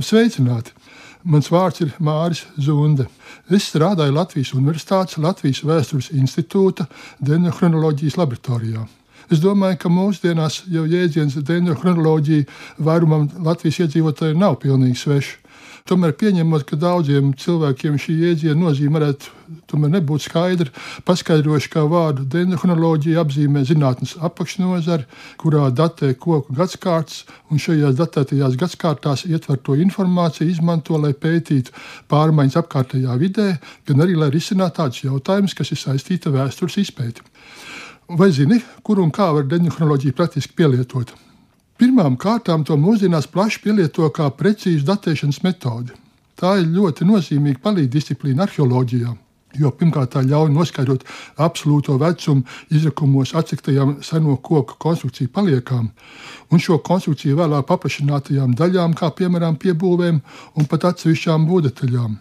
Sveicināti! Mans vārds ir Māris Zunde. Es strādāju Latvijas Universitātes Latvijas Vēstures institūta dendrochronoloģijas laboratorijā. Es domāju, ka mūsdienās jau jēdziens dendrochronoloģija vairumam Latvijas iedzīvotāju nav pilnīgi svešs. Tomēr pieņemot, ka daudziem cilvēkiem šī jēdziena nozīme varētu nebūt skaidra, paskaidrošu, kā vārdu dendrochronoloģija apzīmē zinātnes apakšnodari, kurā datē koku gadsimtus, un šajās datētajās gadsimtās ietverto informāciju izmanto, lai pētītu pārmaiņas apkārtējā vidē, gan arī lai risinātu tādus jautājumus, kas ir saistīti ar vēstures izpēti. Vai zini, kur un kā var dendrochronoloģiju praktiski pielietot? Pirmām kārtām to mūsdienās plaši pielieto kā precīzu datēšanas metodi. Tā ir ļoti nozīmīga palīdzdisciplīna arheoloģijā. Jo pirmkārt, tā ļauj noskaidrot absolūto vecumu izrakumos atsektajām seno koku konstrukciju paliekām, un šo konstrukciju vēlāk paplašinātajām daļām, kā piemēram piebūvēm un pat atsevišķām būvdetaļām.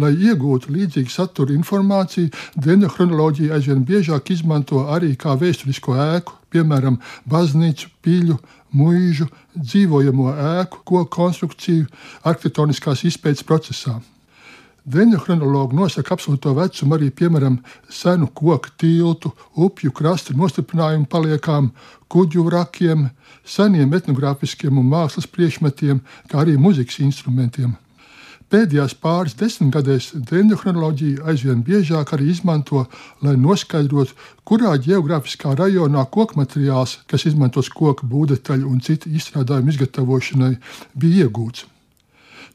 Lai iegūtu līdzīgu satura informāciju, dendrochronoloģija aizvien biežāk izmanto arī kā vēsturisko ēku, piemēram, baznīcu, pīļu mūžu, dzīvojamo ēku, koku konstrukciju, arhitektoniskās izpētes procesā. Dendrochronologi nosaka absolūto vecumu arī piemēram senu koku tiltu, upju krastu nostiprinājumu paliekām, kuģu vrakiem, seniem etnogrāfiskiem un mākslas priekšmetiem, kā arī muzikas instrumentiem. Pēdējās pāris desmitgadēs dendrochronoloģiju aizvien biežāk arī izmanto, lai noskaidrotu, kurā geogrāfiskā rajonā koku materiāls, kas izmantos koku būdetaļu un citu izstrādājumu izgatavošanai, bija iegūts.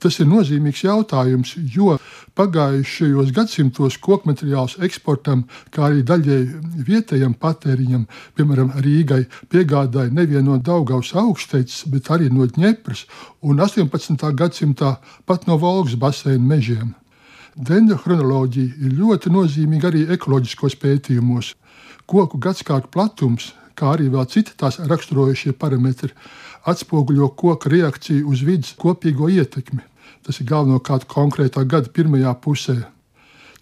Tas ir nozīmīgs jautājums, jo pagājušajos gadsimtos koku materiālus eksportam, kā arī daļēji vietējam patēriņam, piemēram, Rīgai, piegādāja nevien no Daugaus augsteicis, bet arī no Dņepras un 18. gadsimtā pat no Volgas baseina mežiem. Dendrochronoloģija ir ļoti nozīmīga arī ekoloģiskos pētījumos. Koku gadsimtu platums, kā arī vēl citi tās raksturojošie parametri, atspoguļo koka reakciju uz vidas kopīgo ietekmi. Tas ir galvenokārt konkrētā gada pirmajā pusē.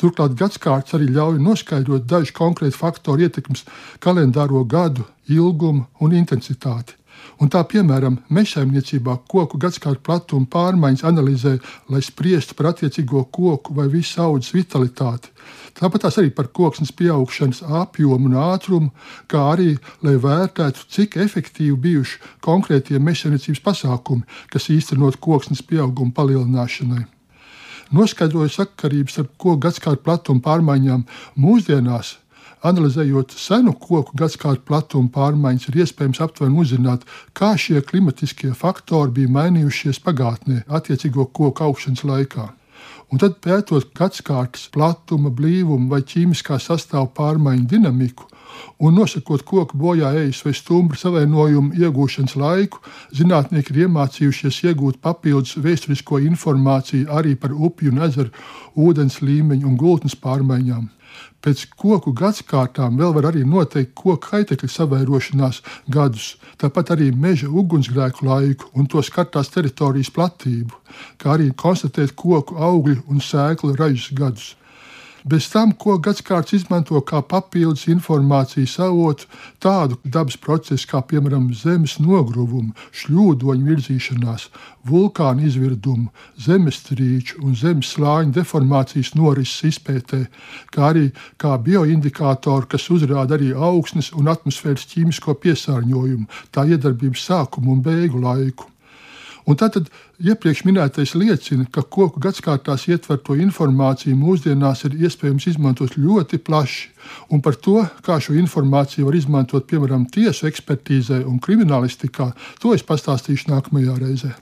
Turklāt gadsimts arī ļauj noskaidrot dažu konkrētu faktoru ietekmes kalendāro gadu, ilgumu un intensitāti. Un tā, piemēram, mežsaimniecībā koku gadsimtu platuma pārmaiņas analizē, lai spriestu par attiecīgo koku vai visu audzes vitalitāti. Tāpat arī par koksnes pieaugšanas apjomu un ātrumu, kā arī, lai vērtētu, cik efektīvi bijuši konkrētie mežsaimniecības pasākumi, kas īstenot koksnes pieauguma palielināšanai noskaidroja sakarības starp koku gadsimtu platuma pārmaiņām mūsdienās Analizējot senu koku gadsimtu platumu pārmaiņas, ir iespējams aptuveni uzzināt, kā šie klimatiskie faktori bija mainījušies pagātnē, attiecīgo koku augšanas laikā. Un tad pētot gadsimtu platuma, blīvuma vai ķīmiskā sastāvā pārmaiņu dinamiku, un nosakot koku bojā ejas vai stumbru savienojumu iegūšanas laiku, zinātnieki ir iemācījušies iegūt papildus vēsturisko informāciju arī par upju un ezeru ūdens līmeņu un gultnes pārmaiņām. Pēc koku gadsimtām vēl var arī noteikt koku kaitekļa savairošanās gadus, tāpat arī meža ugunsgrēku laiku un to skartās teritorijas platību, kā arī konstatēt koku augļu un sēklu ražas gadus. Bez tam, ko gadsimts izmanto kā papildus informācijas avotu, tādu dabas procesu kā piemēram zemes nogruvumu, šļūdoņu virzīšanās, vulkānu izvirdumu, zemestrīču un zemes slāņu deformācijas norises izpētē, kā arī kā bioindikātoru, kas uzrāda arī augsnes un atmosfēras ķīmisko piesārņojumu, tā iedarbības sākumu un beigu laiku. Un tātad iepriekš minētais liecina, ka koku gadsimtās ietverto informāciju mūsdienās ir iespējams izmantot ļoti plaši, un par to, kā šo informāciju var izmantot piemēram tiesu ekspertīzē un kriminālistikā, to es pastāstīšu nākamajā reizē.